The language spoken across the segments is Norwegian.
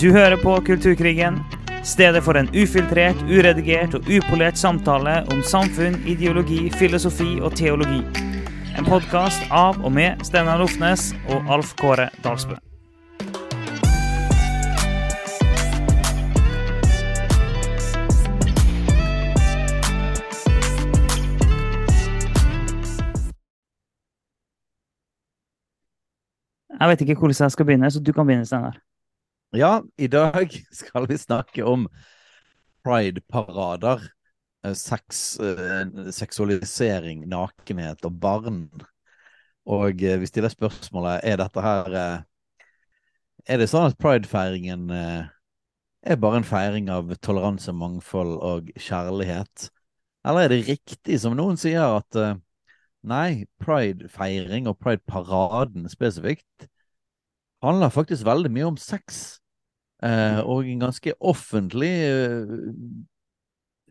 Du hører på Kulturkrigen, stedet for en ufiltrert, uredigert og upolert samtale om samfunn, ideologi, filosofi og teologi. En podkast av og med Steinar Lofnes og Alf Kåre Dalsbø. Jeg vet ikke hvordan jeg skal begynne, så du kan begynne, Steinar. Ja, i dag skal vi snakke om pride-parader. eh, Sex, eh, seksualisering, nakenhet og barn. Og eh, vi stiller spørsmålet er dette her Er det sånn at pridefeiringen er bare en feiring av toleranse, mangfold og kjærlighet? Eller er det riktig, som noen sier, at nei, pridefeiring og prideparaden spesifikt handler faktisk veldig mye om sex? Eh, og en ganske offentlig eh,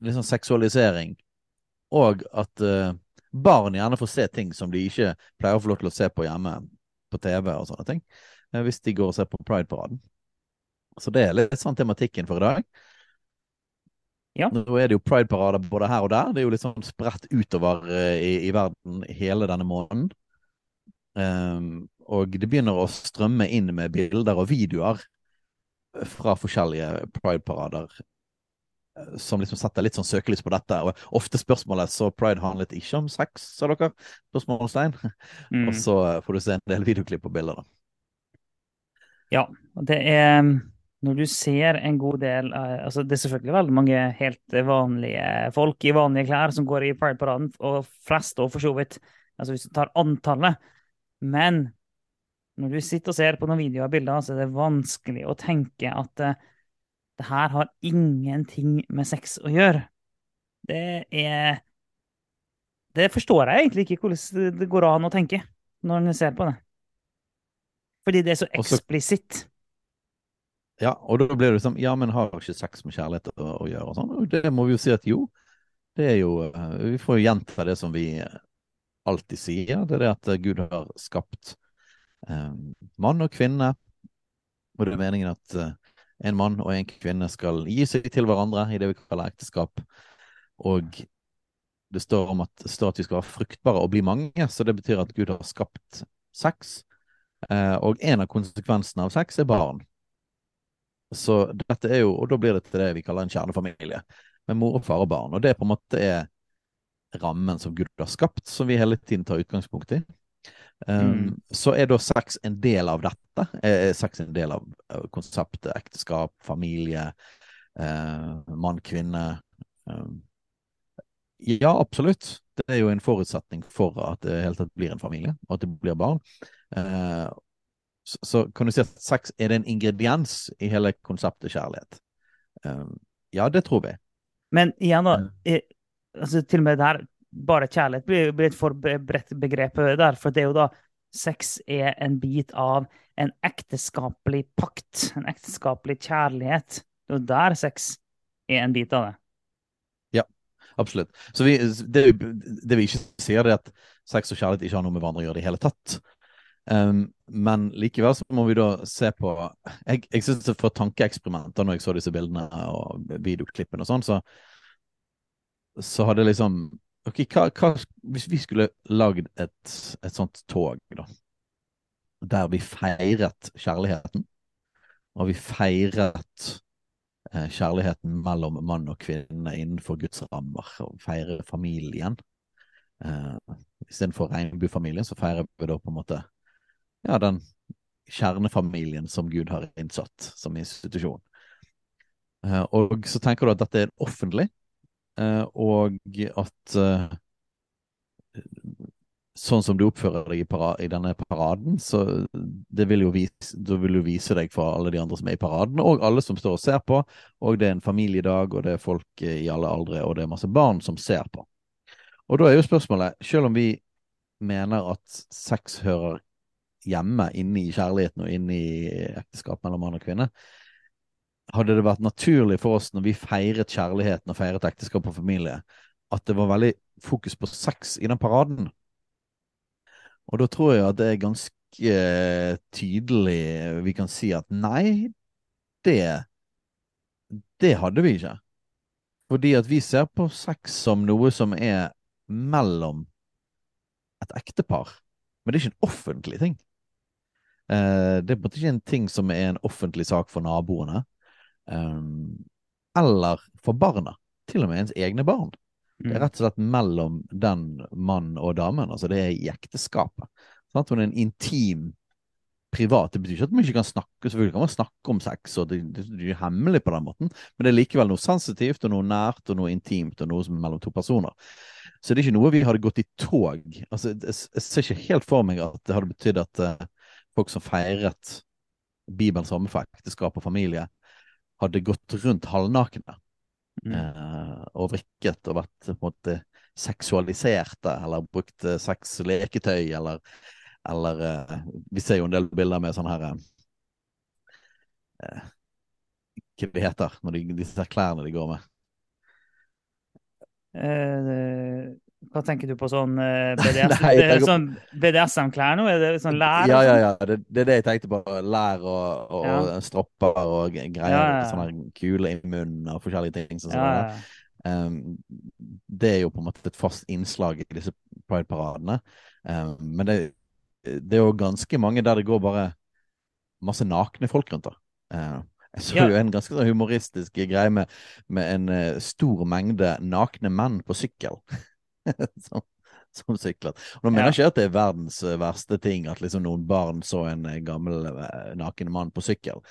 liksom seksualisering. Og at eh, barn gjerne får se ting som de ikke pleier å få lov til å se på hjemme på TV og sånne ting. eh, hvis de går og ser på Pride-paraden. Så det er litt sånn tematikken for i dag. Ja. Nå er det jo Pride-parader både her og der. Det er jo litt sånn spredt utover eh, i, i verden hele denne måneden. Ehm, og det begynner å strømme inn med bilder og videoer fra forskjellige pride-parader eh, som liksom setter litt sånn søkelys på dette. Og ofte spørsmålet så pride handlet ikke om sex, sa dere? Spørsmålstegn. Mm. Og så eh, får du se en del videoklipp og bilder, da. Ja, det er Når du ser en god del eh, altså Det er selvfølgelig veldig mange helt vanlige folk i vanlige klær som går i Pride-paraden, og flest og for så vidt. Altså hvis du tar antallet. Men når du sitter og ser på noen videoer og bilder, så er det vanskelig å tenke at eh, det her har ingenting med sex å gjøre. Det er Det forstår jeg egentlig ikke hvordan det går an å tenke når en ser på det. Fordi det er så eksplisitt. Ja, og da blir det sånn Ja, men har ikke sex med kjærlighet å, å gjøre? Og sånn. Og det må vi jo si at jo. Det er jo eh, Vi får jo gjenta det som vi alltid sier. Det er det at eh, Gud har skapt eh, mann og kvinne. Og det er meningen at eh, en mann og en kvinne skal gi seg til hverandre i det vi kaller ekteskap. Og det står om at, står at vi skal være fruktbare og bli mange, så det betyr at Gud har skapt sex. Eh, og en av konsekvensene av sex er barn. Så dette er jo, og da blir det til det vi kaller en kjernefamilie, med mor, og far og barn. Og det på en måte er rammen som Gud har skapt, som vi hele tiden tar utgangspunkt i. Um, Mm. Så er da sex en del av dette. Er sex en del av konseptet ekteskap, familie, eh, mann, kvinne? Um, ja, absolutt. Det er jo en forutsetning for at det i hele tatt blir en familie, og at det blir barn. Eh, så, så kan du si at sex er det en ingrediens i hele konseptet kjærlighet. Um, ja, det tror vi. Men igjen, da. Altså, til og med der, bare kjærlighet blir, blir et for bredt begrep der. For det er jo da Sex er en bit av en ekteskapelig pakt. En ekteskapelig kjærlighet. Det er jo der sex er en bit av det. Ja, Absolutt. Så vi, det, det vi ikke sier, er at sex og kjærlighet ikke har noe med hverandre å gjøre i det hele tatt. Um, men likevel så må vi da se på Jeg, jeg syns for tankeeksperimenter når jeg så disse bildene og videoklippene og sånn, så, så hadde liksom Ok, hva, hva Hvis vi skulle lagd et, et sånt tog, da, der vi feiret kjærligheten, og vi feiret eh, kjærligheten mellom mann og kvinne innenfor Guds rammer, og feirer familien. Eh, Istedenfor regnbuefamilien, så feirer vi da på en måte ja, den kjernefamilien som Gud har innsatt som institusjon. Eh, og så tenker du at dette er offentlig, og at eh, sånn som du oppfører deg i, para i denne paraden, så det vil jo vise, vil jo vise deg for alle de andre som er i paraden, og alle som står og ser på. Og det er en familiedag, og det er folk eh, i alle aldre, og det er masse barn som ser på. Og da er jo spørsmålet, selv om vi mener at sex hører hjemme inne i kjærligheten og inne i ekteskap mellom mann og kvinne, hadde det vært naturlig for oss når vi feiret kjærligheten og feiret ekteskap og familie, at det var veldig fokus på sex i den paraden. Og da tror jeg at det er ganske eh, tydelig vi kan si at nei, det Det hadde vi ikke. Fordi at vi ser på sex som noe som er mellom et ektepar. Men det er ikke en offentlig ting. Eh, det er på en måte ikke en ting som er en offentlig sak for naboene. Um, eller for barna. Til og med ens egne barn. Det er Mm. rett og slett mellom den mannen og damen. Altså det er i ekteskapet. Sant? Og hun er en intim, privat Det betyr ikke at man ikke kan snakke selvfølgelig kan man snakke om sex, og det, det, det er hemmelig på den måten, men det er likevel noe sensitivt og noe nært og noe intimt og noe som er mellom to personer. Så det er ikke noe vi hadde gått i tog. Altså, jeg, jeg ser ikke helt for meg at det hadde betydd at uh, folk som feiret Bibelens ramme for ekteskap og familie, hadde gått rundt halvnakne Mm. eh, og vrikket og vært på en måte seksualiserte, eller brukt eh, sexleketøy, eller, eller eh, Vi ser jo en del bilder med sånn her eh, Hva det heter når de, disse klærne de går med? Eh, hva tenker du på sånn eh, BDS, sånn BDSM-klær nå? Er det sånn lær? Ja, ja, sånn? ja. Det, det er det jeg tenkte på. Lær og, og, Ja. og stropper og greier. Ja, ja. Sånne kule i munnen og forskjellige ting. Sånn, sånn. Um, det er jo på en måte et fast innslag i disse prideparadene. Um, men det, det er jo ganske mange der det går bare masse nakne folk rundt. da. Uh, jeg så jo en ganske sånn humoristisk greie med, med en uh, stor mengde nakne menn på sykkel. som, som syklet. Og nå mener Ja. jeg ikke at det er verdens eh, verste ting at liksom noen barn så en eh, gammel eh, naken mann på sykkel.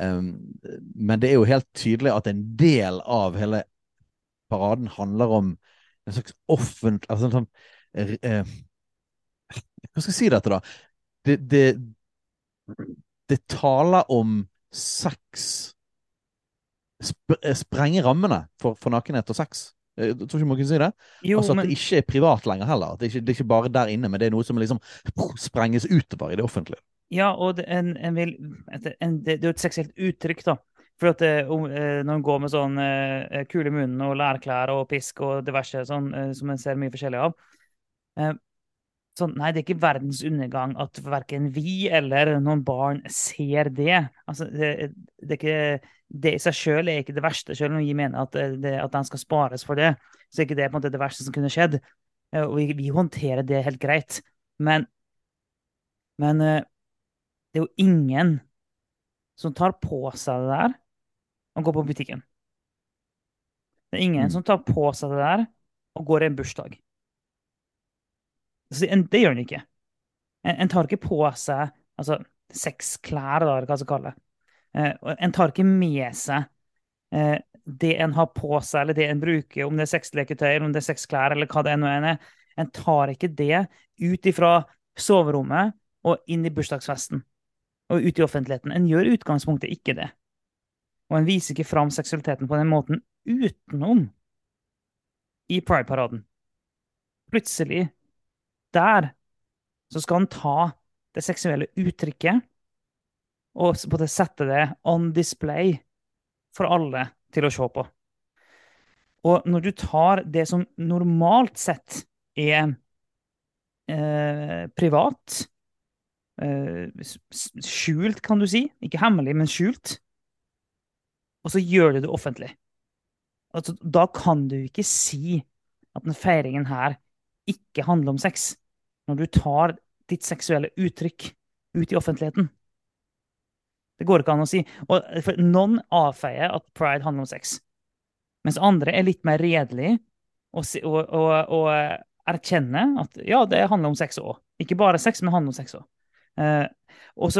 Um, men det er jo helt tydelig at en del av hele paraden handler om en slags offentlig altså en sånn, uh, Hva skal jeg si dette, da? Det, det, det taler om sex sp Sprenge rammene for, for nakenhet og sex. Jeg tror ikke man kan si det. Jo, altså At men det ikke er privat lenger heller. Det det, ikke, det er ikke bare der inne, men det er noe som liksom sprenges utover i det offentlige. Ja, og det, en, en vil, en, det, er jo et seksuelt uttrykk, da. For at om, eh, når en går med sånn eh, kul i munnen og lærklær og pisk og diverse sånn, eh, som en ser mye forskjellig av eh, sånn, Nei, det er ikke verdens undergang at verken vi eller noen barn ser det. Altså, det, det er ikke det i seg sjøl er ikke det verste, selv om vi mener at, det- at den skal spares for det. Så er ikke det på en måte det verste som kunne skjedd. Eh, Og vi, vi håndterer det helt greit. Men, men eh, det er jo ingen som tar på seg det der og går på butikken. Det er ingen Mm. som tar på seg det der og går i en bursdag. Så en- Det gjør en ikke. En, en tar ikke på seg altså, sexklær, eller hva man skal kalle det. Eh, en tar ikke med seg eh, det en har på seg, eller det en bruker, om det er sexleketøy, om det er sexklær, eller hva det enn er. En tar ikke det ut ifra soverommet og inn i bursdagsfesten og ut i offentligheten. En gjør utgangspunktet ikke det. Og en viser ikke fram seksualiteten på den måten utenom i Pride-paraden. Plutselig, der, så skal en ta det seksuelle uttrykket og både sette det on display for alle til å se på. Og når du tar det som normalt sett er eh, privat, eh, skjult, kan du si, ikke hemmelig, men skjult, og så gjør du det offentlig. Altså, da kan du ikke si at den feiringen her ikke handler om sex, når du tar ditt seksuelle uttrykk ut i offentligheten. Det går ikke an å si. Og for noen avfeier at pride handler om sex, mens andre er litt mer redelige og, og, og, og erkjenner at ja, det handler om sex òg. Ikke bare sex, men det handler om sex òg. Eh, og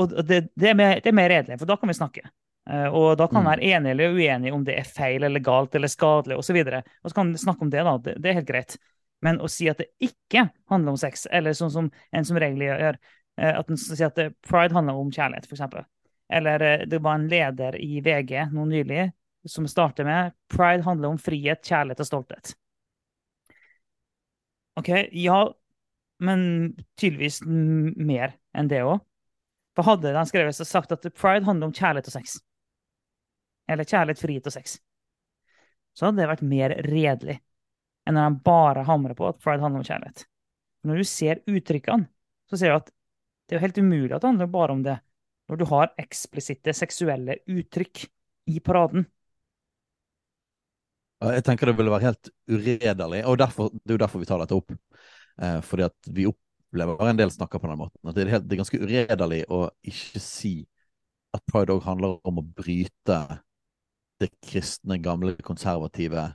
og det, det, er mer, det er mer redelig, for da kan vi snakke. Eh, og da kan man vi være enige eller uenige om det er feil eller galt eller skadelig osv. Og, så og så kan vi snakke om det, da. Det, det er helt greit. Men å si at det ikke handler om sex, eller sånn som en som regel gjør, eh, at en sier at pride handler om kjærlighet, f.eks. Eller eh, det var en leder i VG nå nylig som starter med pride handler om frihet, kjærlighet og stolthet. OK, ja, men tydeligvis mer enn det òg. For hadde de skrevet og sagt at pride handler om kjærlighet og sex, eller kjærlighet, frihet og sex, så hadde det vært mer redelig enn når de bare hamrer på at pride handler om kjærlighet. Når du ser uttrykkene, så ser du at det er jo helt umulig at det handler bare om det. når du har eksplisitte seksuelle uttrykk i paraden. Jeg tenker det ville være helt uredelig, og derfor, det er jo derfor vi tar dette opp. Eh, fordi at vi opplever en del snakker på den måten. At det er, helt, det er ganske uredelig å ikke si at pride òg handler om å bryte det kristne, gamle, konservative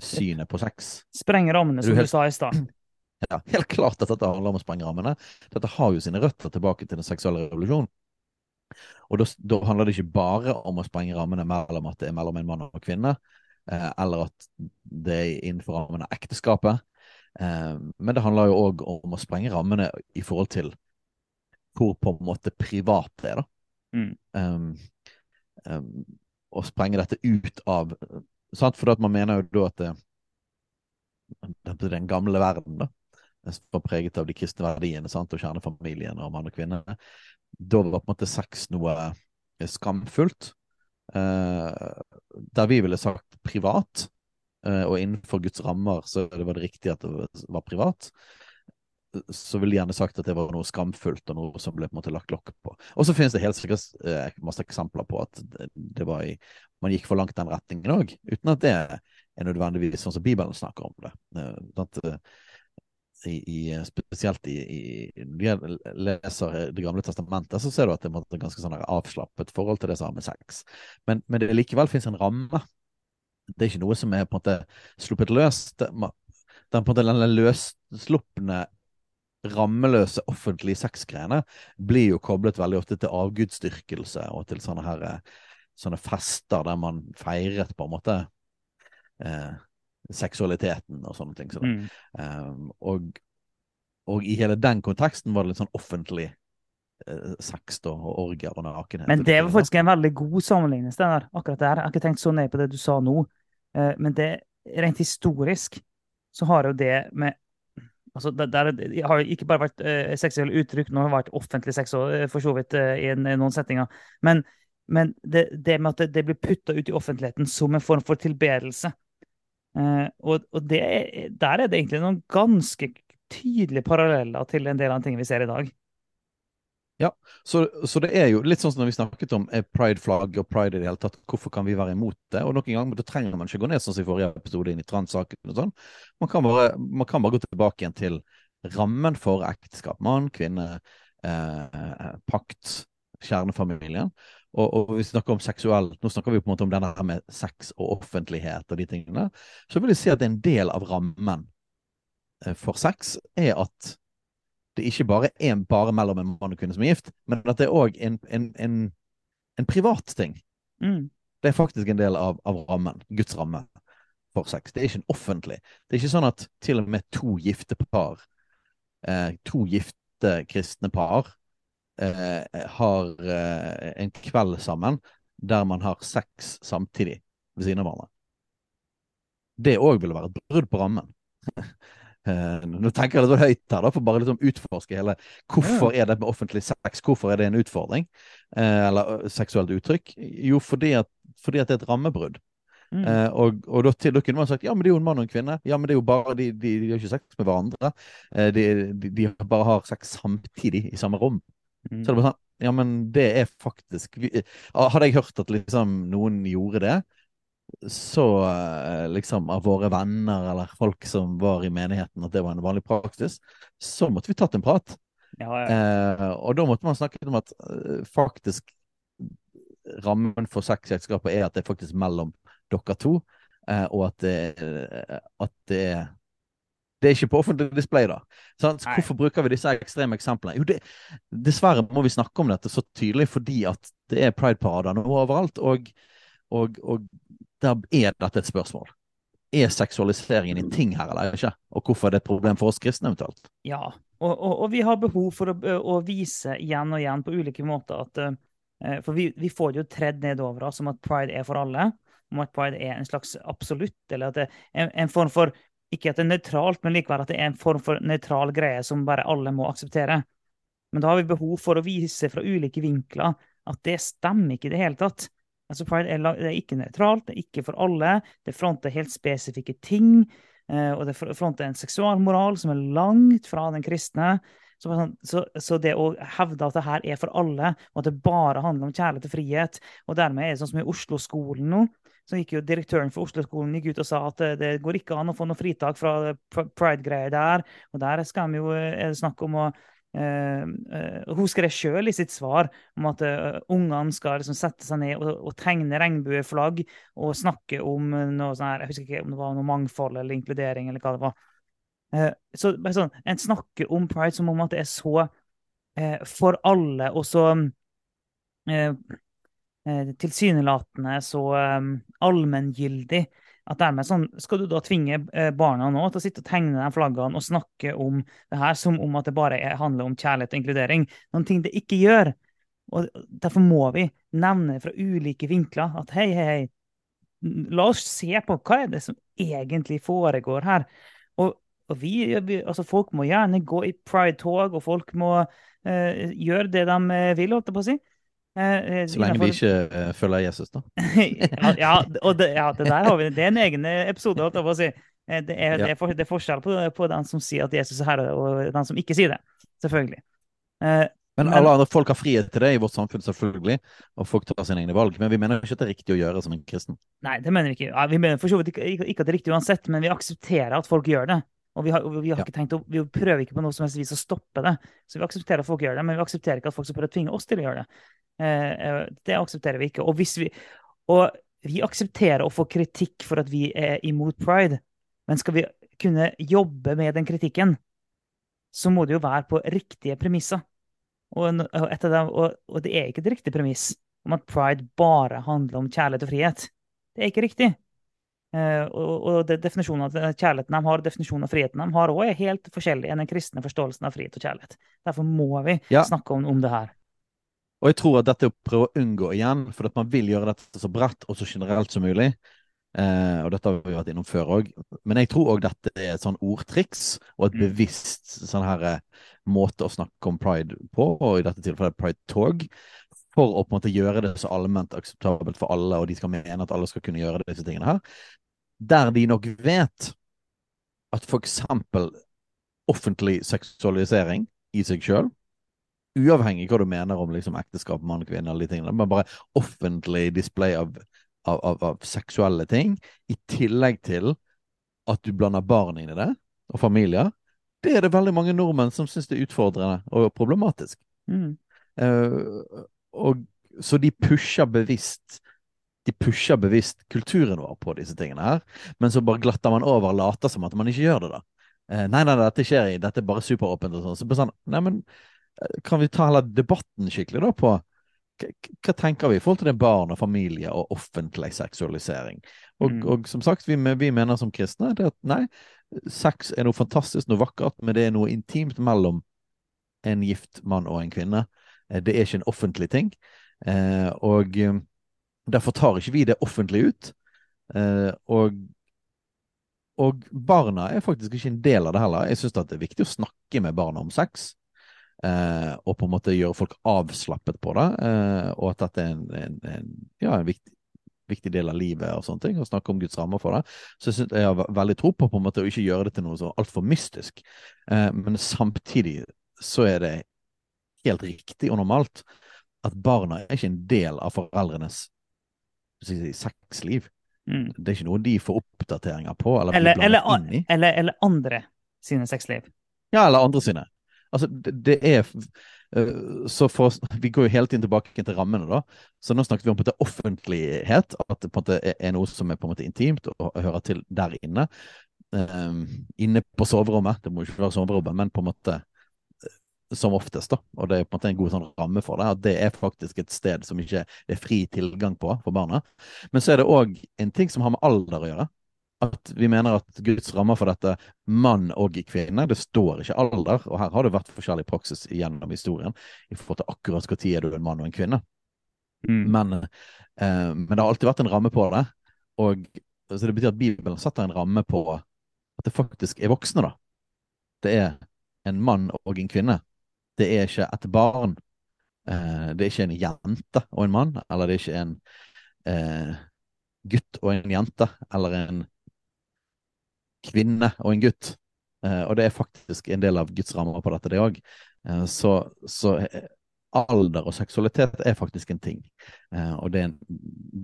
synet på sex. Sprenge rammene, som helt, du sa i stad. Ja, helt klart at dette handler om å sprenge rammene. Dette har jo sine røtter tilbake til den seksuelle revolusjonen. Og da, da handler det ikke bare om å sprenge rammene mellom at det er mellom en mann og en kvinne, eh, eller at det er innenfor rammene av ekteskapet. Eh, men det handler jo òg om å sprenge rammene i forhold til hvor på en måte privat det er, da. Mm. Um, um, å sprenge dette ut av sant? For man mener jo da at det, den gamle verden da, var preget av de kristne verdiene sant? og kjernefamilien og mann og kvinne. Da var på en måte sex noe eh, skamfullt. Eh, der vi ville sagt privat, eh, og innenfor Guds rammer så det var det riktig at det var privat, så ville de gjerne sagt at det var noe skamfullt og noe som ble på en måte lagt lokk på. Og så finnes det helt sikkert masse eksempler på at det var i, man gikk for langt den retningen òg, uten at det er nødvendigvis sånn som Bibelen snakker om det. Eh, i, i, spesielt i, i du leser Det gamle testamentet, så ser du at det er ganske sånn avslappet forhold til det som har med sex. Men, men det likevel finnes en ramme. Det er ikke noe som er på en måte sluppet løs. Den, på en måte den løsslupne rammeløse offentlige sexgreiene blir jo koblet veldig ofte til avgudsdyrkelse og til sånne her sånne fester der man feiret på en måte eh, seksualiteten og sånne ting. Så Mm. um, og, og, i hele den konteksten var det litt sånn offentlig eh, sex da, og orgier og nakenhet. Men det var faktisk en veldig god sammenligning, Steinar. Akkurat der. Jeg har ikke tenkt så nøye på det du sa nå. Uh, Men det, rent historisk så har jo det med Altså, det, det har ikke bare vært uh, seksuelle uttrykk, nå har det vært offentlig sex òg, for så vidt, uh, i, en, i noen settinger. Men, men det, det med at det, blir putta ut i offentligheten som en form for tilbedelse eh, Og, og det, er- der er det egentlig noen ganske tydelige paralleller til en del av de tingene vi ser i dag. Så, så det er jo litt sånn som når vi snakket om eh, pride-flagg og pride i det hele tatt, hvorfor kan vi være imot det? Og noen ganger da trenger man ikke gå ned sånn som i forrige episode inn i transsaken og sånn. Man kan, bare, man kan bare gå tilbake igjen til rammen for ekteskap. Mann, kvinne, eh, pakt, kjernefamilien. Og, og vi snakker om seksuelt, Nå snakker vi på en måte om denne her med sex og offentlighet og de tingene. Så vil jeg si at en del av rammen eh, for sex er at det ikke bare er bare mellom en mann og kvinne som er gift, men at det er òg en, en, en, en privat ting. Mm. Det er faktisk en del av, av rammen, Guds ramme for sex. Det er ikke en offentlig. Det er ikke sånn at til og med to gifte par, eh, to gifte kristne par, har eh, en kveld sammen der man har sex samtidig ved siden av hverandre. Det òg ville være et brudd på rammen. Eh, nå tenker jeg litt høyt her, da, for bare liksom utforske hele Hvorfor er det med offentlig sex Hvorfor er det en utfordring? Eh, eller seksuelt uttrykk? Jo, fordi at, fordi at det er et rammebrudd. Mm. Eh, og og da, til, da kunne man sagt ja, men det er jo en mann og en kvinne. Ja, men det er jo bare, De, de, de har ikke sex med hverandre. Eh, de, de, de bare har sex samtidig i samme rom. Mm. Så det er bare sånn Ja, men det er faktisk vi, Hadde jeg hørt at liksom noen gjorde det, så eh, liksom av våre venner eller folk som var i menigheten, at det var en vanlig praksis, så måtte vi tatt en prat. Ja, ja. Eh, og da måtte man snakke om at eh, faktisk rammen for sex i ekteskapet er at det er faktisk mellom dere to, eh, og at det, eh, at det er det er ikke på offentlig display, da. Sant? Hvorfor bruker vi disse ekstreme eksemplene? Jo, det, dessverre må vi snakke om dette så tydelig fordi at det er prideparader nå overalt, og, og, og der er dette et spørsmål. Er seksualiseringen en ting her eller ikke? Og hvorfor er det et problem for oss kristne eventuelt? Ja, og, og, og vi har behov for å, å vise igjen og igjen på ulike måter at eh, For vi, vi får det jo tredd nedover oss om at pride er for alle, om at pride er en slags absolutt, eller at det er en, en form for Ikke at det er nøytralt, men likevel at det er en form for nøytral greie som bare alle må akseptere. Men da har vi behov for å vise fra ulike vinkler at det stemmer ikke i det hele tatt. Altså Pride er, ikke nøytralt, det er ikke for alle. Det fronter helt spesifikke ting. eh, Og det fronter en seksualmoral som er langt fra den kristne. Så, sånn, så, så, det å hevde at det her er for alle, og at det bare handler om kjærlighet og frihet, og dermed er det sånn som i Oslo-skolen nå, så gikk jo direktøren for Oslo-skolen gikk ut og sa at det, det går ikke an å få noe fritak fra pride-greier der. Og der skal vi jo snakke om å Uh, uh, hun skrev sjøl i sitt svar om at uh, ungene skal liksom sette seg ned og, og, tegne regnbueflagg og snakke om noe sånn her, jeg husker ikke om det var noe mangfold eller inkludering. eller hva det var. Så sånn, En snakker om pride som om at det er så for alle, og så tilsynelatende så allmenngyldig at dermed sånn, skal du da tvinge eh, barna nå til å sitte og tegne de flaggene og snakke om det her som om at det bare handler om kjærlighet og inkludering. Noen ting det ikke gjør. Og Derfor må vi nevne fra ulike vinkler at hei, hei, hei, la oss se på hva er det som egentlig foregår her. Og, og vi, altså Folk må gjerne gå i pride-tog, og folk må uh, gjøre det de vil, holdt jeg på å si. Eh, eh, så lenge vi ikke uh, følger Jesus, da. ja, ja, og det, ja, det, der har vi Det er en egen episode. holdt jeg på å si. Det er, det er, for, det er forskjell på, på, den som sier at Jesus er herre, og den som ikke sier det. Selvfølgelig. Uh, men, men alle andre folk har frihet til det i vårt samfunn, selvfølgelig. Og folk tar sine egne valg. Men vi mener ikke at det er riktig å gjøre som en kristen. Nei, det mener vi ikke. Ja, vi mener for så vidt ikke, ikke, at det er riktig uansett, men vi aksepterer at folk gjør det. Og vi, har, vi, har ja. å, vi, prøver ikke på noe som helst vis å stoppe det. Så vi aksepterer at folk gjør det, men vi aksepterer ikke at folk skal prøve å tvinge oss til å gjøre det. Eh, eh, det aksepterer vi ikke. Og, vi, og vi aksepterer å få kritikk for at vi er imot pride, men skal vi kunne jobbe med den kritikken, så må det jo være på riktige premisser. Og, det, og, og det er ikke et riktig premiss om at pride bare handler om kjærlighet og frihet. Det er ikke riktig. Uh, og, definisjonen av kjærligheten de har, definisjonen av friheten de har, også er helt forskjellig enn den kristne forståelsen av frihet og kjærlighet. Derfor må vi ja. snakke om, om, det her. Og jeg tror at dette er å prøve å unngå igjen, for at man vil gjøre dette så bredt og så generelt som mulig. Uh, og dette har vi vært innom før òg. Men jeg tror òg dette er et sånn ordtriks og et mm. bevisst sånn her uh, måte å snakke om pride på, og i dette tilfellet pride-tog, for å på en måte gjøre det så allment akseptabelt for alle, og de skal mene at alle skal kunne gjøre disse tingene her der de nok vet at f.eks. offentlig seksualisering i seg sjøl, uavhengig hva du mener om liksom, ekteskap, mann, kvinne, alle de tingene, men bare offentlig display av, av, av, av, seksuelle ting, i tillegg til at du blander barn inn i det, og familier, det er det veldig mange nordmenn som syns det er utfordrende og problematisk. Mm. Uh, og, så de pusher bevisst de pusher bevisst kulturen vår på disse tingene her, men så bare glatter man over og later som at man ikke gjør det, da. Eh, nei, nei, dette skjer i, dette er bare superåpent og sånn. Så sånn, nei, men eh, kan vi ta heller debatten skikkelig da på hva tenker vi i forhold til det barn og familie og offentlig seksualisering? Og, mm. og som sagt, vi, vi, mener som kristne det at nei, sex er noe fantastisk, noe vakkert, men det er noe intimt mellom en gift mann og en kvinne. Eh, det er ikke en offentlig ting. Eh, og Derfor tar ikke vi det offentlig ut. Eh, og, og, barna er faktisk ikke en del av det heller. Jeg syns det er viktig å snakke med barna om sex. Eh, og på en måte gjøre folk avslappet på det. Eh, og at dette er en, en, en, ja, en viktig, viktig, del av livet og sånne ting, og snakke om Guds rammer for det. Så jeg, synes, jeg har veldig tro på på en måte å ikke gjøre det til noe så altfor mystisk. Eh, men samtidig så er det helt riktig og normalt at barna er ikke en del av foreldrenes si, sexliv. Mm. Det er ikke noe de får oppdateringer på. Eller, eller, eller, eller, eller andre sine sexliv. Ja, eller andre sine. Altså, det, det er Så for Vi går jo hele tiden tilbake til rammene, da. Så nå snakket vi om på en måte offentlighet. At det på en måte er noe som er på en måte intimt og hører til der inne. Um, inne på soverommet. Det må ikke være soverommet, men på en måte som oftest, da. Og det er på en måte en god sånn ramme for det. At det er faktisk et sted som ikke er fri tilgang på for barna. Men så er det òg en ting som har med alder å gjøre. At vi mener at Guds rammer for dette, mann og kvinne, det står ikke alder. Og her har det vært forskjellig praksis gjennom historien i forhold til akkurat når er du en mann og en kvinne. Mm. Men, eh, men, det har alltid vært en ramme på det. Og så det betyr at Bibelen setter en ramme på at det faktisk er voksne, da. Det er en mann og en kvinne det er ikke et barn. Eh, det er ikke en jente og en mann, eller det er ikke en eh, gutt og en jente, eller en kvinne og en gutt. eh, og det er faktisk en del av Guds rammer på dette, det òg. Eh, så, så eh, alder og seksualitet er faktisk en ting. Eh, og det er, en,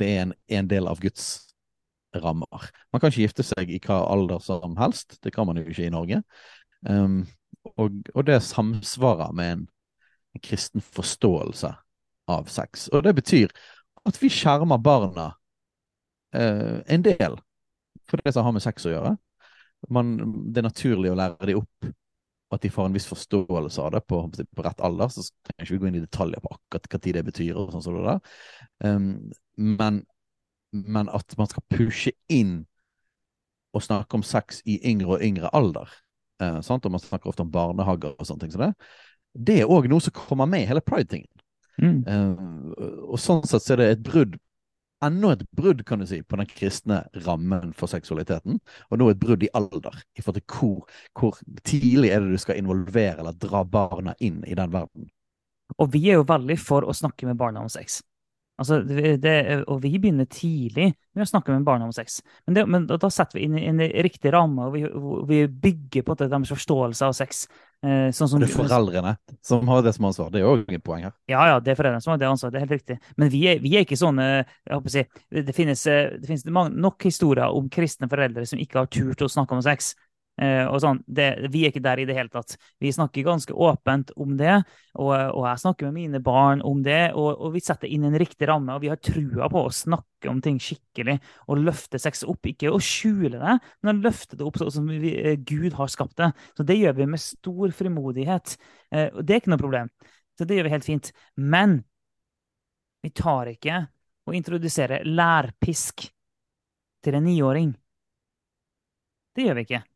det er en, en, del av Guds rammer. Man kan ikke gifte seg i hva alder som helst. Det kan man jo ikke i Norge. Um, og, og, det samsvarer med en, en, kristen forståelse av sex. Og det betyr at vi skjermer barna eh, en del for det som har med sex å gjøre. Man, det er naturlig å lære dem opp at de får en viss forståelse av det på, på rett alder. Så trenger ikke vi gå inn i detaljer på akkurat hva tid det betyr. og sånn som det der. Um, men, men, at man skal pushe inn og snakke om sex i yngre og yngre alder, sant? og man snakker ofte om barnehager og sånne ting som det, det er òg noe som kommer med i hele pride-tingen. Mm. Eh, og sånn sett så er det et brudd enda et brudd kan du si, på den kristne rammen for seksualiteten. Og nå et brudd i alder, i forhold til hvor, hvor, tidlig er det du skal involvere eller dra barna inn i den verden. Og vi er jo veldig for å snakke med barna om sex. Altså, det, og vi begynner tidlig med å snakke med barna om sex. Men, det, men da, setter vi inn en riktig ramme, og vi, vi bygger på deres forståelse av sex. Eh, sånn som, det er foreldrene som har det som ansvar. Det er òg et poeng her. Ja, ja, det er foreldrene som har det ansvaret. Det er helt riktig. Men vi er, vi er ikke sånne jeg håper å si, Det finnes, det finnes nok historier om kristne foreldre som ikke har turt å snakke om sex. Uh, og sånn, det, vi er ikke der i det hele tatt. Vi snakker ganske åpent om det, og, og jeg snakker med mine barn om det. Og, og, vi setter inn en riktig ramme, og vi har trua på å snakke om ting skikkelig. Og løfte sex opp. Ikke å skjule det, men å løfte det opp sånn som vi, uh, Gud har skapt det. Så det gjør vi med stor frimodighet. Uh, og det er ikke noe problem. Så det gjør vi helt fint. Men vi tar ikke og introduserer lærpisk til en niåring. Det gjør vi ikke.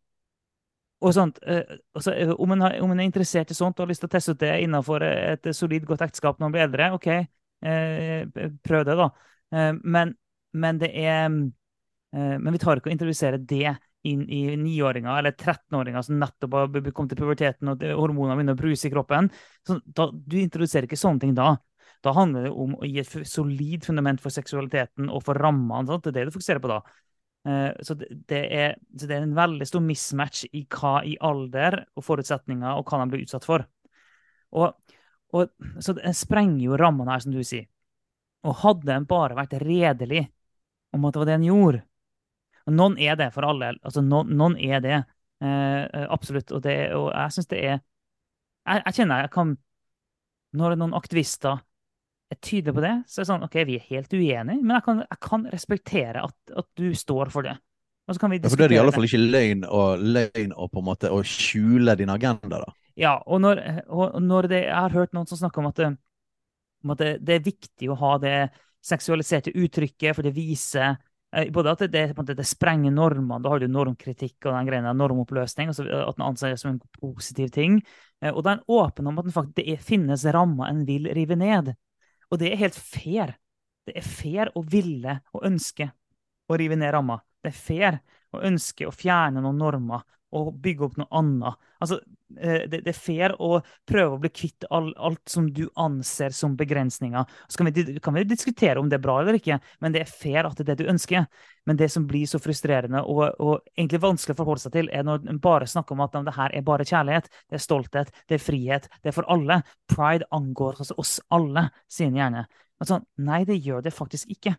Og sånt, eh, altså, eh, om, en har, om, en er interessert i sånt og har lyst til å teste ut det innenfor et solid, godt ekteskap når en blir eldre, OK, eh, prøv det, da. Eh, men, men, det er eh, Men vi tar ikke å introdusere det inn i niåringer eller 13-åringer som nettopp har kommet til puberteten og hormonene begynner å bruse i kroppen. Så da, du introduserer ikke sånne ting da. Da handler det om å gi et solid fundament for seksualiteten og for rammene. Det er det du fokuserer på da. Eh, så det, er, så det, er, en veldig stor mismatch i hva i alder og forutsetninger og hva de blir utsatt for. Og, og, så det sprenger jo rammene her, som du sier. Og hadde en bare vært redelig om at det var det en gjorde Og noen er det for alle. altså Noen, noen er det. Eh, absolutt. Og, det, og jeg syns det er jeg, jeg, kjenner jeg kan Når noen aktivister er tydelig på det, så er det sånn OK, vi er helt uenige, men jeg kan, jeg kan respektere at, at, du står for det. Og så kan vi diskutere ja, for det er i alle fall ikke løgn og løgn og på en måte å skjule din agenda, da. Ja, og når, og når det, jeg har hørt noen som snakker om at, det, om at det, det, er viktig å ha det seksualiserte uttrykket, for det viser eh, både at det, det, det sprenger normene, da har du normkritikk og den greia normoppløsning, altså at den anser det som en positiv ting. Eh, og da er en åpen om at faktisk, det finnes rammer en vil rive ned. Og det er helt fair. Det er fair å ville og ønske å rive ned ramma. Det er fair å ønske å fjerne noen normer og bygge opp noe annet. Altså, det, det er fair å prøve å bli kvitt all, alt som du anser som begrensninger. Så kan vi, kan vi, diskutere om det er bra eller ikke, men det er fair at det er det du ønsker. Men det som blir så frustrerende og, og egentlig vanskelig å forholde seg til, er når en bare snakker om at det her er bare kjærlighet, det er stolthet, det er frihet, det er for alle. Pride angår altså oss alle, sier en gjerne. Altså, nei, det gjør det faktisk ikke.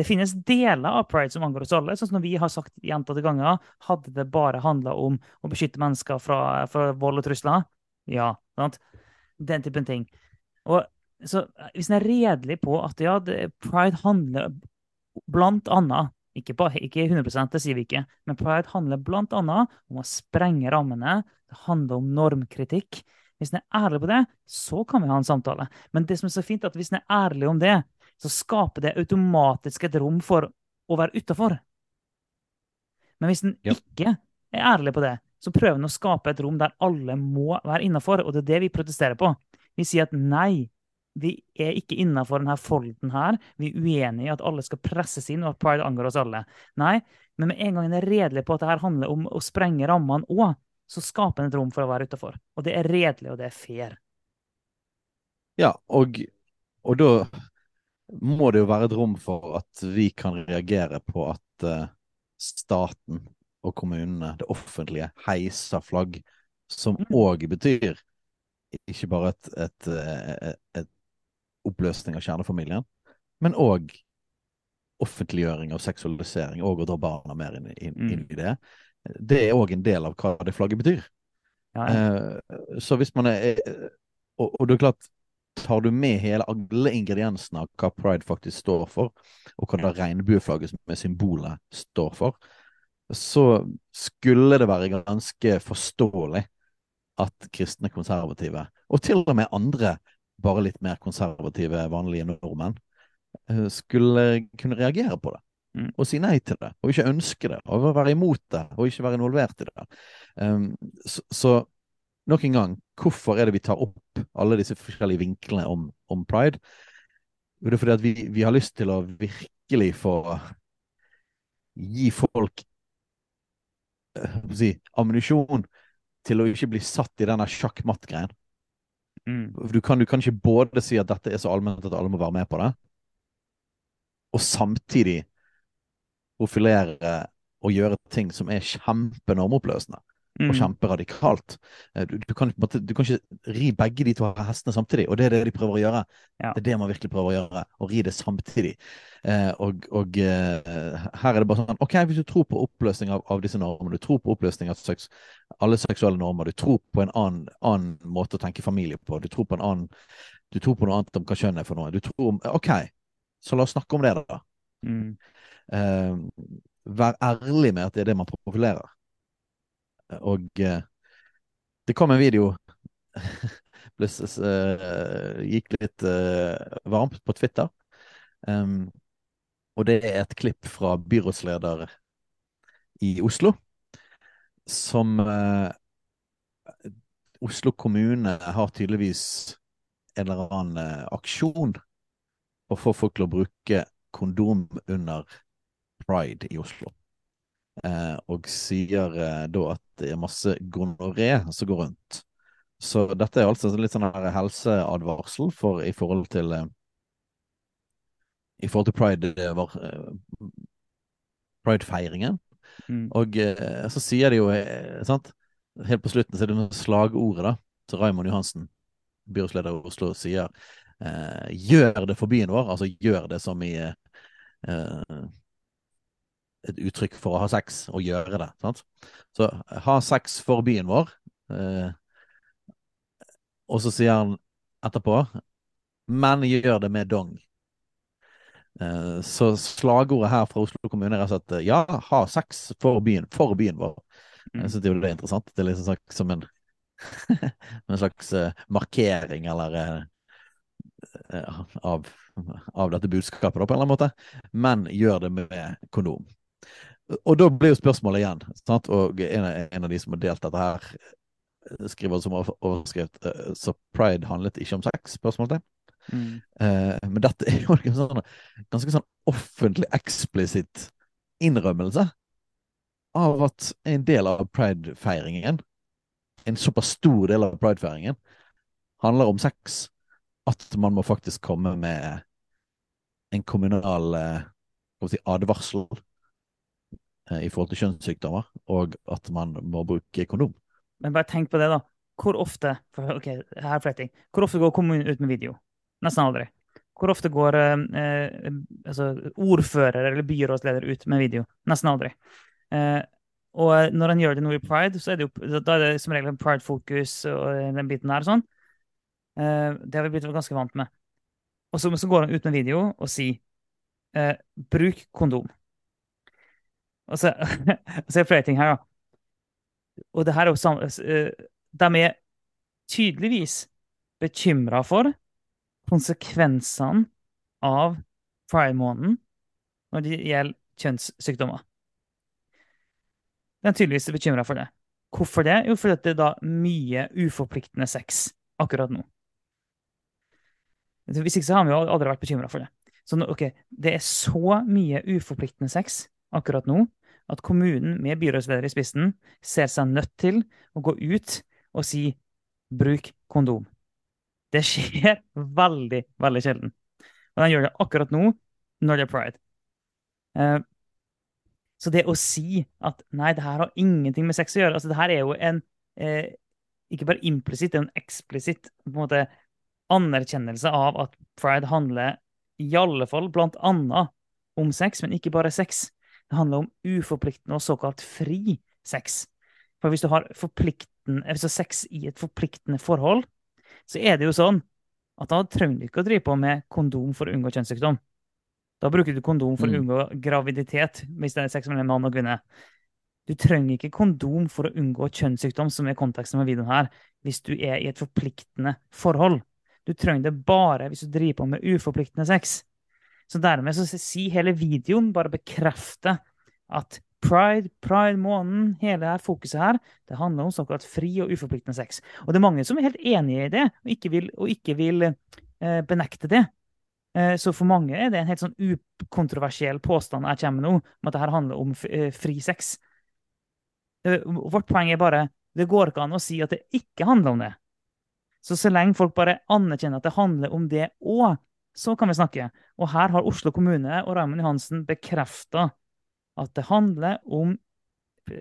Det finnes deler av pride som angår oss alle. sånn som vi har sagt gjentatte ganger. Hadde det bare handla om å beskytte mennesker fra, fra, vold og trusler? Ja. sant? Den typen ting. Og så Hvis en er redelig på at ja, det, pride handler blant annet ikke, på, ikke 100 det sier vi ikke, men pride handler blant annet om å sprenge rammene. Det handler om normkritikk. Hvis en er ærlig på det, så kan vi ha en samtale. Men det som er så fint, er at hvis en er ærlig om det, så skaper det automatisk et rom for å være utafor. Men hvis en ja. ikke er ærlig på det, så prøver en å skape et rom der alle må være innafor. Og det er det vi protesterer på. Vi sier at nei, vi er ikke innafor denne folden her. Vi er uenige i at alle skal presses inn, og at pride angår oss alle. Nei, men med en gang en er redelig på at det her handler om å sprenge rammene òg, så skaper en et rom for å være utafor. Og det er redelig, og det er fair. Ja, og, og da må det jo være et rom for at vi kan reagere på at uh, staten og kommunene, det offentlige, heiser flagg, som Mm. òg betyr ikke bare et, et, et, et oppløsning av kjernefamilien, men òg offentliggjøring av seksualisering, og å dra barna mer inn, inn, Mm. inn i det. Det er òg en del av hva det flagget betyr. Ja, ja. Eh, så hvis man er og, og det er klart, tar du med hele alle ingrediensene av hva pride faktisk står for, og hva det regnbueflagget som er symbolet står for, så skulle det være ganske forståelig at kristne konservative, og til og med andre bare litt mer konservative, vanlige nordmenn, eh, skulle kunne reagere på det. Mm. Og si nei til det, og ikke ønske det, og være imot det, og ikke være involvert i det. Um, så, så nok en gang, hvorfor er det vi tar opp alle disse forskjellige vinklene om, om pride? Jo, det er fordi at vi, vi har lyst til å virkelig få gi folk eh, si, ammunisjon til å ikke bli satt i denne sjakk-matt-greien. Mm. Du kan, du kan ikke både si at dette er så allment at alle må være med på det, og samtidig profilere og gjøre ting som er kjempenormoppløsende og kjempe kjemperadikalt. Eh, Du, du, kan, du kan ikke ri begge de to hestene samtidig, og det er det de prøver å gjøre. Ja. Det er det man virkelig prøver å gjøre, å ri det samtidig. Eh, og og eh, her er det bare sånn OK, hvis du tror på oppløsning av, av disse normene, du tror på oppløsning av seks, alle seksuelle normer, du tror på en annen, annen måte å tenke familie på, du tror på en annen du tror på noe annet om hva kjønn er for noe. Du tror om, OK, så la oss snakke om det, da. Mm. Eh, vær ærlig med at det er det man profilerer. Og eh, det kom en video ble, s- s- eh, Gikk litt eh, varmt på Twitter. Um, og det er et klipp fra byrådsleder i Oslo, som uh, Oslo kommune har tydeligvis en eller annen uh, aksjon for å få folk til å bruke kondom under pride i Oslo. Eh, og sier eh, da at det er masse gonoré som går rundt. Så dette er altså litt sånn her helseadvarsel for, i forhold til eh, I forhold til pride, pride-feiringen. Mm. Og så sier de jo, sant Helt på slutten så er det noe slagordet da til Raymond Johansen, byrådsleder i Oslo, sier eh, 'gjør det for byen vår', altså gjør det som i eh, et uttrykk for å ha sex, og gjøre det. sant? Så ha sex for byen vår. Eh, og så sier han etterpå 'men gjør det med dong'. Eh, så slagordet her fra Oslo kommune er altså at ja, ha sex for byen, for byen vår. Mm. Jeg syns det er interessant. Det er liksom sagt som en, en slags eh, markering eller eh, eh, av, av dette budskapet, da, på en eller annen måte. Men gjør det med kondom. Og da blir jo spørsmålet igjen, sant? og en av, en av de som har delt dette her, skriver som over- overskrift eh, Så pride handlet ikke om sex? spørsmål til. Mm. Uh, men dette er jo en sånn, ganske sånn offentlig, eksplisitt innrømmelse av at en del av pride-feiringen, en såpass stor del av pride-feiringen, handler om sex. At man må faktisk komme med en kommunal eh, si, advarsel i forhold til kjønnssykdommer, og at man må bruke kondom. Men bare tenk på det, da. Hvor ofte ok, her er fletting. Hvor ofte går kommunen ut med video? Nesten aldri. Hvor ofte går eh, eh, altså, ordfører eller byrådsleder ut med video? Nesten aldri. Eh, og når han gjør det nå i pride, så er det jo da er det som regel en pride-fokus og den biten der. sånn. Eh, det har vi blitt ganske vant med. Og så, så går han ut med video og sier eh, 'bruk kondom'. Og så, så er det flere ting her, da. Og det her er jo sam, eh, De er tydeligvis bekymra for konsekvensene av pride-måneden når det gjelder kjønnssykdommer. De er tydeligvis bekymra for det. Hvorfor det? Jo, fordi det er da mye uforpliktende sex akkurat nå. Hvis ikke så har vi jo aldri vært bekymra for det. Så nå, ok, det er så mye uforpliktende sex akkurat nå at kommunen med byrådsleder i spissen ser seg nødt til å gå ut og si 'bruk kondom'. Det skjer veldig, veldig sjelden. Og de gjør det akkurat nå, når det er pride. Eh, Så det å si at nei, det her har ingenting med sex å gjøre altså Det her er jo en eh, ikke bare implisitt, det er en eksplisitt på en måte, anerkjennelse av at pride handler i alle fall blant annet om sex, men ikke bare sex. Det handler om uforpliktende og såkalt fri sex. For hvis du har altså sex i et forpliktende forhold, så er det jo sånn at da trenger du ikke å drive på med kondom for å unngå kjønnssykdom. Da bruker du kondom for å mm. unngå graviditet hvis det er sex mellom mann og kvinne. Du trenger ikke kondom for å unngå kjønnssykdom, som er konteksten med videoen her, hvis du er i et forpliktende forhold. Du trenger det bare hvis du driver på med uforpliktende sex. Så dermed så sier hele videoen bare bekrefter at pride, pride-måneden, hele det her fokuset her, det handler om såkalt fri og uforpliktende sex. Og det er mange som er helt enige i det, og ikke vil, og ikke vil eh, benekte det. Eh, så for mange er det en helt sånn ukontroversiell påstand jeg kommer med nå, om at det her handler om eh, fri sex. Eh, vårt poeng er bare det går ikke an å si at det ikke handler om det. Så så lenge folk bare anerkjenner at det handler om det òg, så kan vi snakke. Og her har Oslo kommune og Raymond Johansen bekrefta at det handler om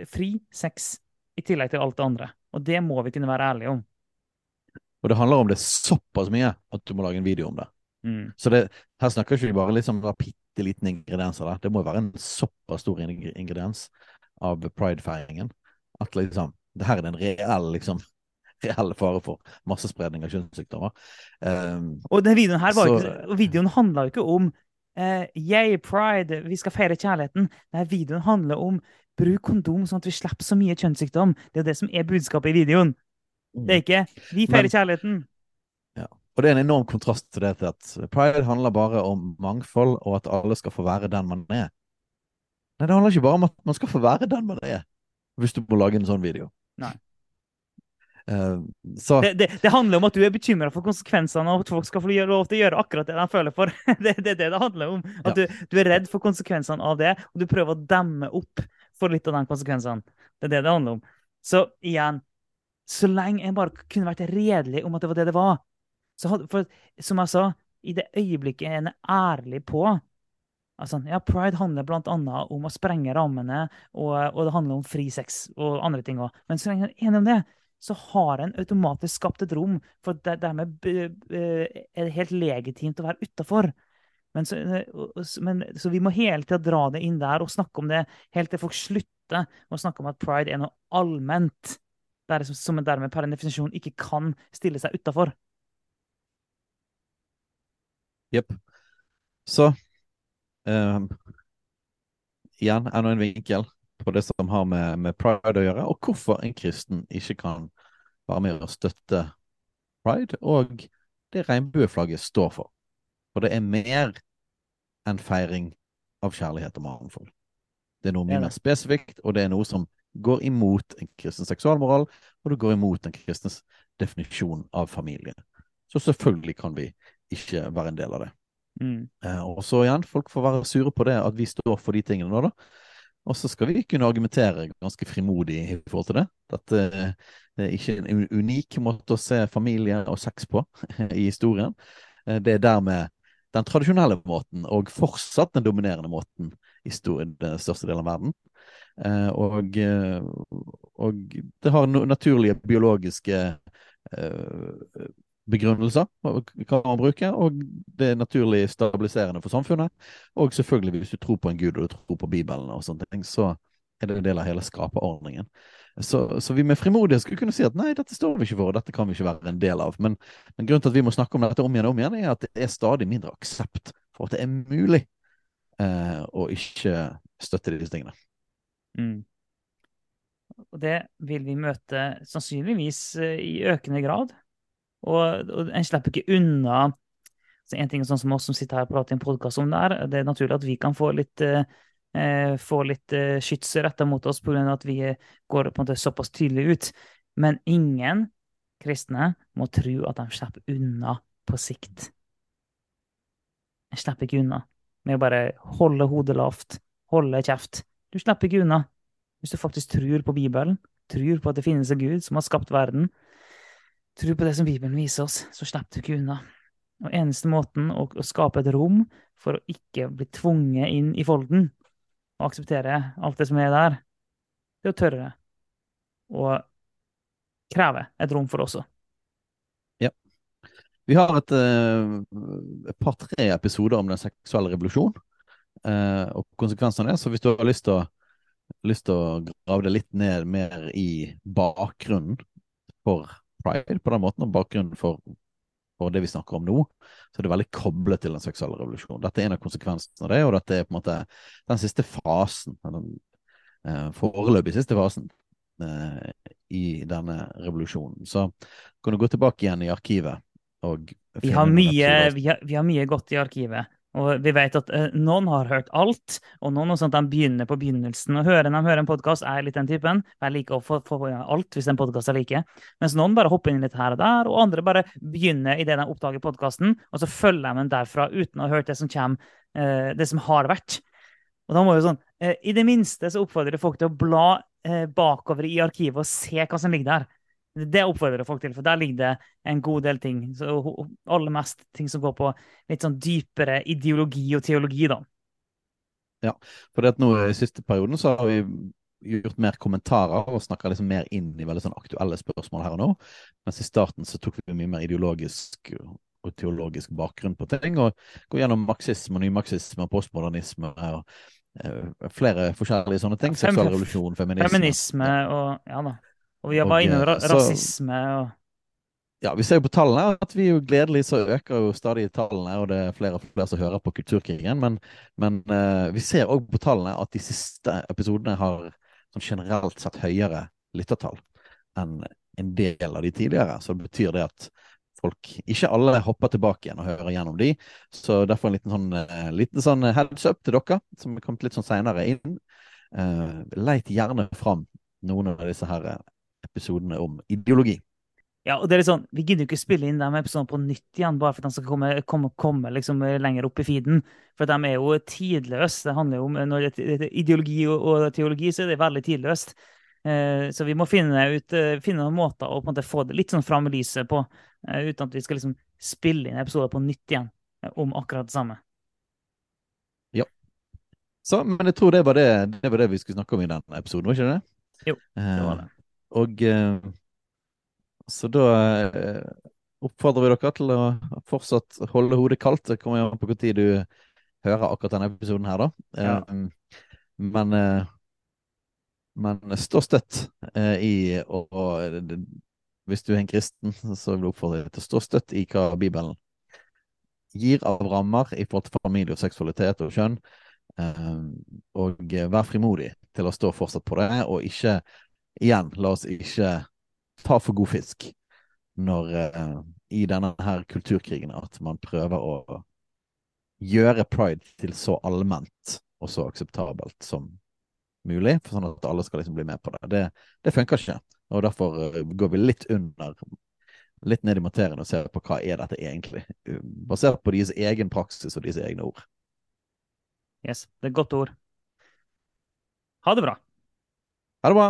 fri sex i tillegg til alt det andre. Og det må vi kunne være ærlige om. Og det handler om det såpass mye at du må lage en video om det. Mm. Så det, her snakker vi ikke bare liksom om bitte liten ingredienser. Der. Det må være en såpass stor ingrediens av pridefeiringen at liksom, det her er en reell liksom, reell fare for massespredning av kjønnssykdommer. Um, og den videoen her var så, ikke, videoen handla jo ikke om uh, yay, pride, vi skal feire kjærligheten. Denne videoen handler om bruk kondom sånn at vi slipper så mye kjønnssykdom. Det er jo det som er budskapet i videoen. Det er ikke 'vi feirer Men, kjærligheten'. Ja. Og det er en enorm kontrast til det til at pride handler bare om mangfold, og at alle skal få være den man er. Nei, det handler ikke bare om at man skal få være den man er, hvis du må lage en sånn video. Nei. Så... det, det, det, handler om at du er bekymra for konsekvensene, og at folk skal få lov til å gjøre akkurat det de føler for. det er det, det det handler om. At ja. du, du, er redd for konsekvensene av det, og du prøver å demme opp for litt av de konsekvensene. Det er det det handler om. Så igjen, så lenge jeg bare kunne vært redelig om at det var det det var så hadde, for, Som jeg sa, i det øyeblikket en er ærlig på altså, ja, Pride handler bl.a. om å sprenge rammene, og, og, det handler om fri sex og andre ting òg. Men så lenge en er enig om det, så har en automatisk skapt et rom, for dermed er det helt legitimt å være utafor. Men men, så, vi må hele tida dra det inn der og snakke om det helt til folk slutter å snakke om at pride er noe allment, der, som dermed per en definisjon ikke kan stille seg utafor. Jepp. Så um, igjen, enda en vinkel på det som har med, med, pride å gjøre, og hvorfor en kristen ikke kan være med og støtte pride og det regnbueflagget står for. For det er mer enn feiring av kjærlighet og mangfold. Det er noe mye mer spesifikt, og det er noe som går imot en kristen seksualmoral, og det går imot en kristens definisjon av familie. Så selvfølgelig kan vi ikke være en del av det. Mm. Eh, og så igjen, folk får være sure på det, at vi står for de tingene nå, da. Og så skal vi kunne argumentere ganske frimodig i forhold til det. Dette er ikke en unik måte å se familie og sex på i historien. Eh, det er dermed den tradisjonelle måten, og fortsatt den dominerende måten i den største delen av verden. Eh, og, eh, og det har naturlige biologiske begrunnelser kan man bruke, og det er naturlig stabiliserende for samfunnet. Og selvfølgelig, hvis du tror på en gud og du tror på Bibelen, og sånne ting, så er det en del av hele skaperordningen. Så, så, vi med frimodighet skulle kunne si at nei, dette står vi ikke for, og dette kan vi ikke være en del av. Men, men grunnen til at vi må snakke om dette om igjen og om igjen, er at det er stadig mindre aksept for at det er mulig eh, å ikke støtte disse tingene. Mm. Og det vil vi møte sannsynligvis eh, i økende grad. Og, og en slipper ikke unna så En ting sånn som oss som sitter her og prater i en podkast om det her, det er naturlig at vi kan få litt, eh, få litt eh, skyts retta mot oss pga. at vi går på en måte såpass tydelig ut. Men ingen kristne må tro at de slipper unna på sikt. En slipper ikke unna med å bare holde hodet lavt, holde kjeft. Du slipper ikke unna hvis du faktisk tror på Bibelen, tror på at det finnes en Gud som har skapt verden, Tro på det som Bibelen viser oss, så slipper du ikke unna. Og eneste måten å, å, skape et rom for å ikke bli tvunget inn i folden, og akseptere alt det som er der, det er å tørre å kreve et rom for det også. Ja. Vi har et, et par-tre episoder om den seksuelle revolusjonen og konsekvensene av det, så hvis du har lyst til å lyst til å grave det litt ned mer i bakgrunnen for pride på den måten, og bakgrunnen for, for, det vi snakker om nå, så er det veldig koblet til den seksuelle revolusjonen. Dette er en av konsekvensene av det, og dette er på en måte den siste fasen, den eh, foreløpig siste fasen eh, i denne revolusjonen. Så kan du gå tilbake igjen i arkivet og vi har, mye, vi, har, vi har mye godt i arkivet. Og vi vet at eh, noen har hørt alt, og noen sånn de begynner på begynnelsen. Og hører de hører en podkast, er litt den typen. Jeg liker å få, få alt hvis en podkast jeg liker. Mens noen bare hopper inn litt her og der, og andre bare begynner idet de oppdager podkasten, og så følger de den derfra uten å ha hørt det som kommer, eh, det som har vært. Og da må jo sånn, eh, I det minste så oppfordrer folk til å bla eh, bakover i arkivet og se hva som ligger der. Det oppfordrer folk til, for der ligger det en god del ting. Så aller mest ting som går på litt sånn dypere ideologi og teologi, da. Ja, for det at nå i siste perioden så har vi gjort mer kommentarer og snakka liksom mer inn i veldig sånn aktuelle spørsmål her og nå. Mens i starten så tok vi mye mer ideologisk og teologisk bakgrunn på ting. Og går gjennom marxisme og nymarxisme og postmodernisme og uh, flere forskjellige sånne ting. Seksual revolusjon, feminisme. Feminisme og ja da. Og vi har bare innom ra eh, rasisme og Ja, vi ser jo på tallene at vi jo gledelig så øker jo stadig tallene, og det er flere og flere som hører på Kulturkrigen. Men, men uh, vi ser òg på tallene at de siste episodene har sånn generelt sett høyere lyttertall enn en del av de tidligere. Så det betyr det at folk Ikke alle hopper tilbake igjen og hører gjennom de. Så derfor en liten sånn, uh, liten sånn heads up til dere, som er kommet litt sånn seinere inn. Uh, leit gjerne fram noen av disse her episodene om ideologi. Ja, og det er litt sånn, Vi gidder jo ikke spille inn de episodene på nytt igjen, bare for at de skal komme, komme, komme liksom lenger opp i feeden. For de er jo tidløse. Det handler jo om når det er ideologi og, og teologi, så er det veldig tidløst. Eh, så vi må finne, ut, eh, finne noen måter å måte få det litt sånn fram i lyset på, eh, uten at vi skal liksom spille inn episoder på nytt igjen eh, om akkurat det samme. Ja. Så, men jeg tror det var det, det var det vi skulle snakke om i den episoden, var ikke det? Jo, det var det. Og eh, så da eh, oppfordrer vi dere til å fortsatt holde hodet kaldt. Det kommer an på tid du hører akkurat denne episoden her, da. Ja. Eh, men, men stå støtt i og, og hvis du er en kristen, så vil jeg oppfordre deg til å stå støtt i hva Bibelen gir av rammer i forhold til familie og seksualitet og kjønn. Og vær frimodig til å stå fortsatt på det, og ikke igjen, la oss ikke ta for god fisk når uh, i denne her kulturkrigen at man prøver å gjøre pride til så allment og så akseptabelt som mulig, for sånn at alle skal liksom bli med på det. Det, det funker ikke. Og derfor uh, går vi litt under, litt ned i materien og ser på hva er dette egentlig, basert på deres egen praksis og deres egne ord. Yes, det er et godt ord. Ha det bra. Ha det bra.